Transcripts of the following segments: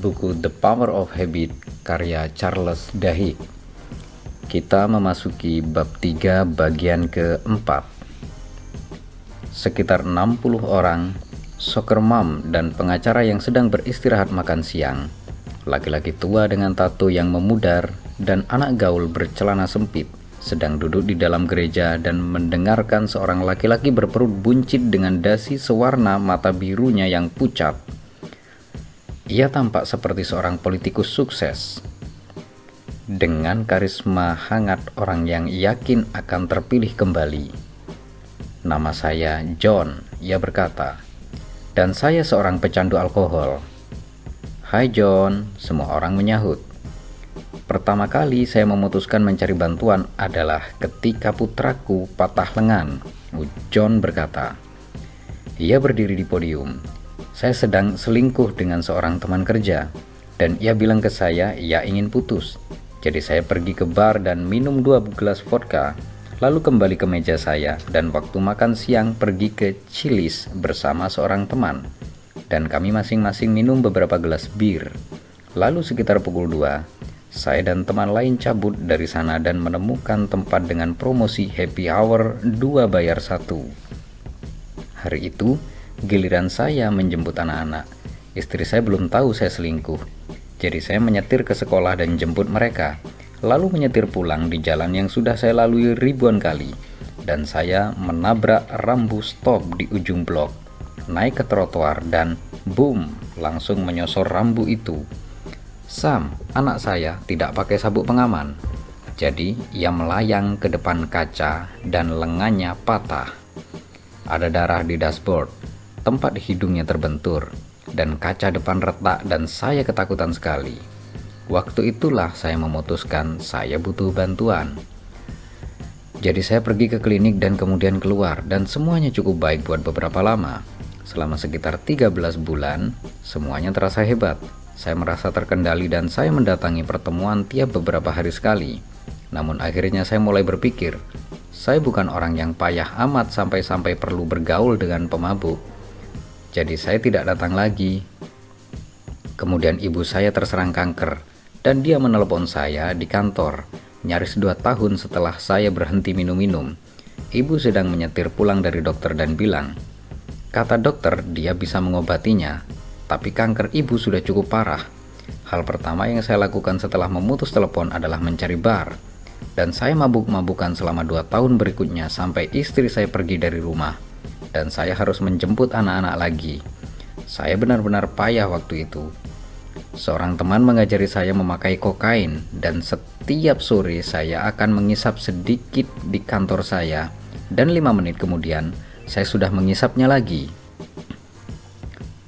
buku The Power of Habit karya Charles Duhigg. Kita memasuki bab 3 bagian keempat. Sekitar 60 orang, soccer mom dan pengacara yang sedang beristirahat makan siang. Laki-laki tua dengan tato yang memudar dan anak gaul bercelana sempit sedang duduk di dalam gereja dan mendengarkan seorang laki-laki berperut buncit dengan dasi sewarna mata birunya yang pucat. Ia tampak seperti seorang politikus sukses. Dengan karisma hangat orang yang yakin akan terpilih kembali. Nama saya John, ia berkata. Dan saya seorang pecandu alkohol. Hai John, semua orang menyahut. Pertama kali saya memutuskan mencari bantuan adalah ketika putraku patah lengan. John berkata. Ia berdiri di podium. Saya sedang selingkuh dengan seorang teman kerja dan ia bilang ke saya ia ingin putus. Jadi saya pergi ke bar dan minum dua gelas vodka, lalu kembali ke meja saya dan waktu makan siang pergi ke Chili's bersama seorang teman. Dan kami masing-masing minum beberapa gelas bir. Lalu sekitar pukul 2, saya dan teman lain cabut dari sana dan menemukan tempat dengan promosi happy hour 2 bayar 1. Hari itu, giliran saya menjemput anak-anak. Istri saya belum tahu saya selingkuh. Jadi saya menyetir ke sekolah dan jemput mereka, lalu menyetir pulang di jalan yang sudah saya lalui ribuan kali. Dan saya menabrak rambu stop di ujung blok, naik ke trotoar dan boom, langsung menyosor rambu itu Sam, anak saya, tidak pakai sabuk pengaman. Jadi, ia melayang ke depan kaca dan lengannya patah. Ada darah di dashboard, tempat hidungnya terbentur, dan kaca depan retak dan saya ketakutan sekali. Waktu itulah saya memutuskan saya butuh bantuan. Jadi saya pergi ke klinik dan kemudian keluar dan semuanya cukup baik buat beberapa lama. Selama sekitar 13 bulan, semuanya terasa hebat. Saya merasa terkendali dan saya mendatangi pertemuan tiap beberapa hari sekali. Namun akhirnya saya mulai berpikir, saya bukan orang yang payah amat sampai-sampai perlu bergaul dengan pemabuk. Jadi saya tidak datang lagi. Kemudian ibu saya terserang kanker dan dia menelepon saya di kantor nyaris dua tahun setelah saya berhenti minum-minum. Ibu sedang menyetir pulang dari dokter dan bilang, kata dokter dia bisa mengobatinya, tapi kanker ibu sudah cukup parah. Hal pertama yang saya lakukan setelah memutus telepon adalah mencari bar. Dan saya mabuk-mabukan selama dua tahun berikutnya sampai istri saya pergi dari rumah. Dan saya harus menjemput anak-anak lagi. Saya benar-benar payah waktu itu. Seorang teman mengajari saya memakai kokain dan setiap sore saya akan mengisap sedikit di kantor saya dan lima menit kemudian saya sudah mengisapnya lagi.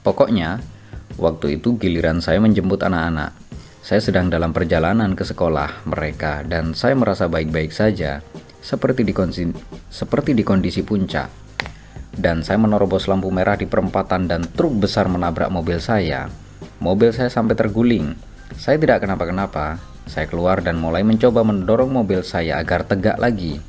Pokoknya, Waktu itu giliran saya menjemput anak-anak. Saya sedang dalam perjalanan ke sekolah mereka dan saya merasa baik-baik saja, seperti di, kondisi, seperti di kondisi puncak. Dan saya menerobos lampu merah di perempatan dan truk besar menabrak mobil saya. Mobil saya sampai terguling. Saya tidak kenapa-kenapa. Saya keluar dan mulai mencoba mendorong mobil saya agar tegak lagi.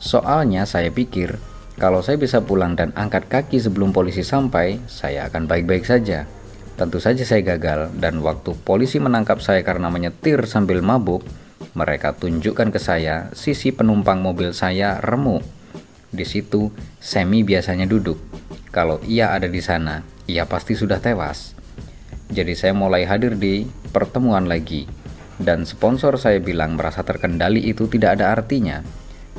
Soalnya saya pikir, kalau saya bisa pulang dan angkat kaki sebelum polisi sampai, saya akan baik-baik saja. Tentu saja saya gagal dan waktu polisi menangkap saya karena menyetir sambil mabuk, mereka tunjukkan ke saya sisi penumpang mobil saya remuk. Di situ, Semi biasanya duduk. Kalau ia ada di sana, ia pasti sudah tewas. Jadi saya mulai hadir di pertemuan lagi. Dan sponsor saya bilang merasa terkendali itu tidak ada artinya.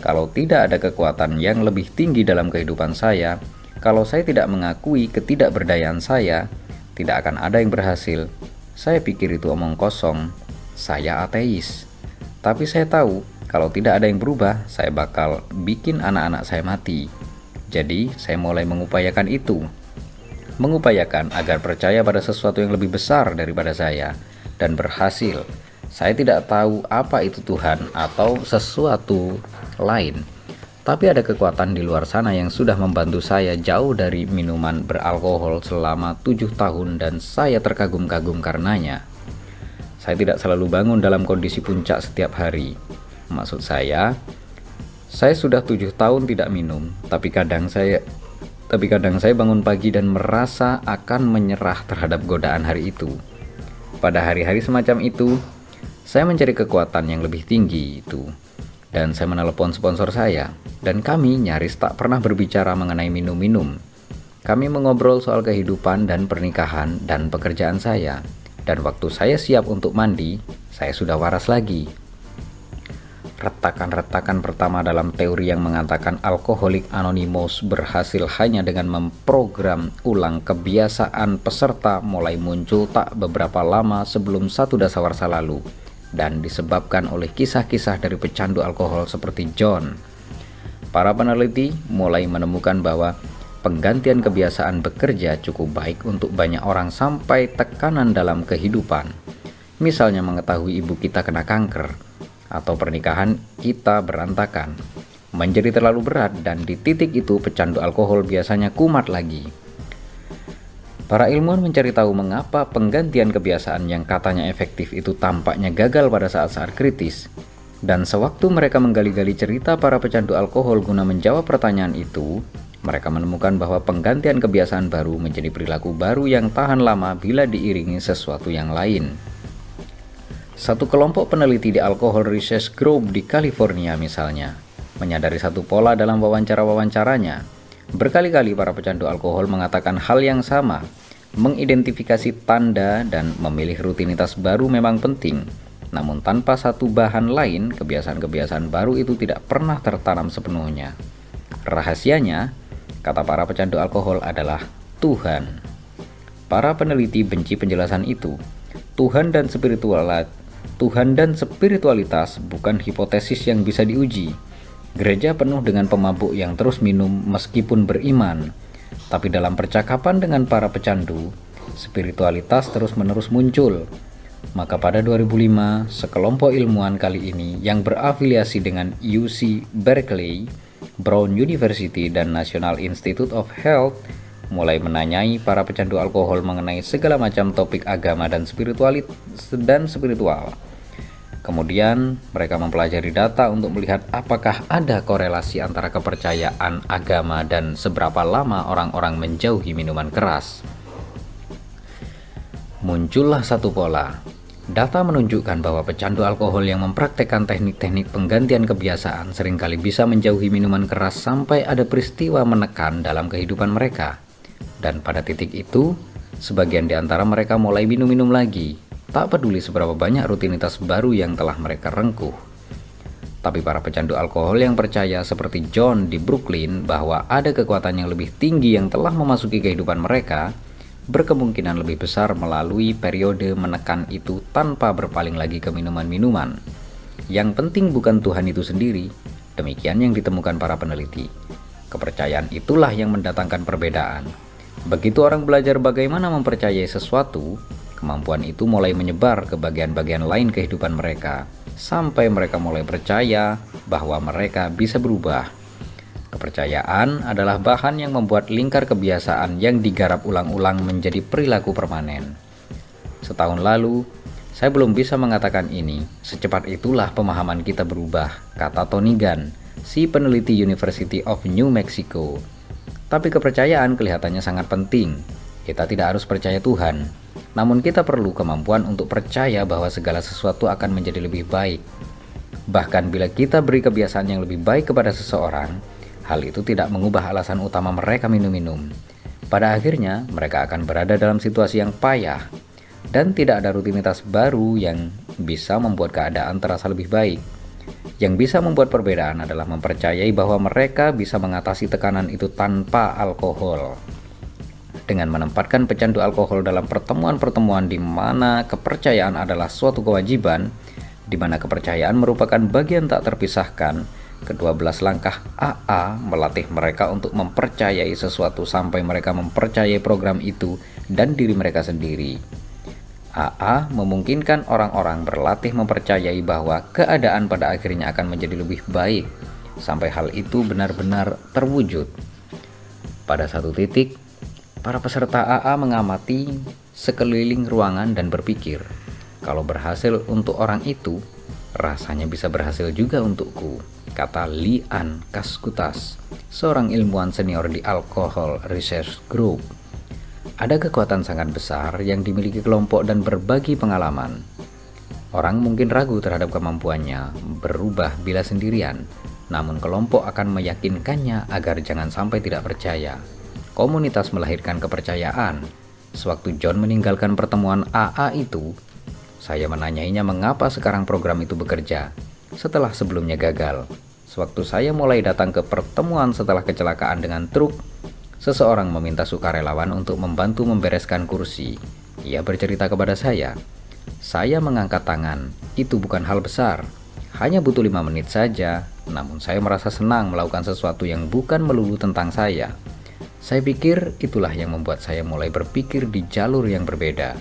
Kalau tidak ada kekuatan yang lebih tinggi dalam kehidupan saya, kalau saya tidak mengakui ketidakberdayaan saya, tidak akan ada yang berhasil. Saya pikir itu omong kosong. Saya ateis. Tapi saya tahu, kalau tidak ada yang berubah, saya bakal bikin anak-anak saya mati. Jadi, saya mulai mengupayakan itu. Mengupayakan agar percaya pada sesuatu yang lebih besar daripada saya dan berhasil. Saya tidak tahu apa itu Tuhan atau sesuatu lain tapi ada kekuatan di luar sana yang sudah membantu saya jauh dari minuman beralkohol selama tujuh tahun dan saya terkagum-kagum karenanya. Saya tidak selalu bangun dalam kondisi puncak setiap hari. Maksud saya, saya sudah tujuh tahun tidak minum, tapi kadang saya tapi kadang saya bangun pagi dan merasa akan menyerah terhadap godaan hari itu. pada hari-hari semacam itu, saya mencari kekuatan yang lebih tinggi itu. Dan saya menelepon sponsor saya, dan kami nyaris tak pernah berbicara mengenai minum-minum. Kami mengobrol soal kehidupan dan pernikahan dan pekerjaan saya. Dan waktu saya siap untuk mandi, saya sudah waras lagi. Retakan-retakan pertama dalam teori yang mengatakan alkoholik anonimus berhasil hanya dengan memprogram ulang kebiasaan peserta mulai muncul tak beberapa lama sebelum satu dasawarsa lalu dan disebabkan oleh kisah-kisah dari pecandu alkohol seperti John. Para peneliti mulai menemukan bahwa penggantian kebiasaan bekerja cukup baik untuk banyak orang sampai tekanan dalam kehidupan. Misalnya mengetahui ibu kita kena kanker atau pernikahan kita berantakan. Menjadi terlalu berat dan di titik itu pecandu alkohol biasanya kumat lagi. Para ilmuwan mencari tahu mengapa penggantian kebiasaan yang katanya efektif itu tampaknya gagal pada saat-saat kritis. Dan sewaktu mereka menggali-gali cerita para pecandu alkohol guna menjawab pertanyaan itu, mereka menemukan bahwa penggantian kebiasaan baru menjadi perilaku baru yang tahan lama bila diiringi sesuatu yang lain. Satu kelompok peneliti di Alcohol Research Group di California misalnya, menyadari satu pola dalam wawancara-wawancaranya. Berkali-kali para pecandu alkohol mengatakan hal yang sama, Mengidentifikasi tanda dan memilih rutinitas baru memang penting, namun tanpa satu bahan lain, kebiasaan-kebiasaan baru itu tidak pernah tertanam sepenuhnya. Rahasianya, kata para pecandu alkohol adalah Tuhan. Para peneliti benci penjelasan itu. Tuhan dan spiritual Tuhan dan spiritualitas bukan hipotesis yang bisa diuji. Gereja penuh dengan pemabuk yang terus minum meskipun beriman, tapi dalam percakapan dengan para pecandu, spiritualitas terus-menerus muncul. Maka pada 2005, sekelompok ilmuwan kali ini yang berafiliasi dengan UC Berkeley, Brown University, dan National Institute of Health mulai menanyai para pecandu alkohol mengenai segala macam topik agama dan spiritualit dan spiritual. Kemudian, mereka mempelajari data untuk melihat apakah ada korelasi antara kepercayaan agama dan seberapa lama orang-orang menjauhi minuman keras. Muncullah satu pola. Data menunjukkan bahwa pecandu alkohol yang mempraktekkan teknik-teknik penggantian kebiasaan sering kali bisa menjauhi minuman keras sampai ada peristiwa menekan dalam kehidupan mereka. Dan pada titik itu, sebagian di antara mereka mulai minum-minum lagi, Tak peduli seberapa banyak rutinitas baru yang telah mereka rengkuh. Tapi para pecandu alkohol yang percaya seperti John di Brooklyn bahwa ada kekuatan yang lebih tinggi yang telah memasuki kehidupan mereka, berkemungkinan lebih besar melalui periode menekan itu tanpa berpaling lagi ke minuman-minuman. Yang penting bukan Tuhan itu sendiri, demikian yang ditemukan para peneliti. Kepercayaan itulah yang mendatangkan perbedaan. Begitu orang belajar bagaimana mempercayai sesuatu, Kemampuan itu mulai menyebar ke bagian-bagian lain kehidupan mereka, sampai mereka mulai percaya bahwa mereka bisa berubah. Kepercayaan adalah bahan yang membuat lingkar kebiasaan yang digarap ulang-ulang menjadi perilaku permanen. Setahun lalu, saya belum bisa mengatakan ini. Secepat itulah pemahaman kita berubah, kata Tony Gunn, si peneliti University of New Mexico. Tapi kepercayaan kelihatannya sangat penting. Kita tidak harus percaya Tuhan, namun kita perlu kemampuan untuk percaya bahwa segala sesuatu akan menjadi lebih baik. Bahkan bila kita beri kebiasaan yang lebih baik kepada seseorang, hal itu tidak mengubah alasan utama mereka minum-minum. Pada akhirnya, mereka akan berada dalam situasi yang payah dan tidak ada rutinitas baru yang bisa membuat keadaan terasa lebih baik. Yang bisa membuat perbedaan adalah mempercayai bahwa mereka bisa mengatasi tekanan itu tanpa alkohol dengan menempatkan pecandu alkohol dalam pertemuan-pertemuan di mana kepercayaan adalah suatu kewajiban, di mana kepercayaan merupakan bagian tak terpisahkan, kedua belas langkah AA melatih mereka untuk mempercayai sesuatu sampai mereka mempercayai program itu dan diri mereka sendiri. AA memungkinkan orang-orang berlatih mempercayai bahwa keadaan pada akhirnya akan menjadi lebih baik sampai hal itu benar-benar terwujud. Pada satu titik, Para peserta AA mengamati sekeliling ruangan dan berpikir, kalau berhasil untuk orang itu, rasanya bisa berhasil juga untukku, kata Lian Kaskutas, seorang ilmuwan senior di Alcohol Research Group. Ada kekuatan sangat besar yang dimiliki kelompok dan berbagi pengalaman. Orang mungkin ragu terhadap kemampuannya berubah bila sendirian, namun kelompok akan meyakinkannya agar jangan sampai tidak percaya. Komunitas melahirkan kepercayaan. Sewaktu John meninggalkan pertemuan AA itu, saya menanyainya mengapa sekarang program itu bekerja setelah sebelumnya gagal. Sewaktu saya mulai datang ke pertemuan setelah kecelakaan dengan truk, Seseorang meminta sukarelawan untuk membantu membereskan kursi. Ia bercerita kepada saya, saya mengangkat tangan, itu bukan hal besar. Hanya butuh lima menit saja, namun saya merasa senang melakukan sesuatu yang bukan melulu tentang saya. Saya pikir itulah yang membuat saya mulai berpikir di jalur yang berbeda.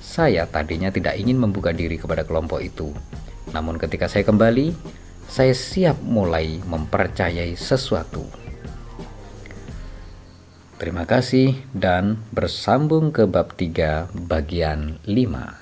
Saya tadinya tidak ingin membuka diri kepada kelompok itu. Namun ketika saya kembali, saya siap mulai mempercayai sesuatu. Terima kasih dan bersambung ke bab 3 bagian 5.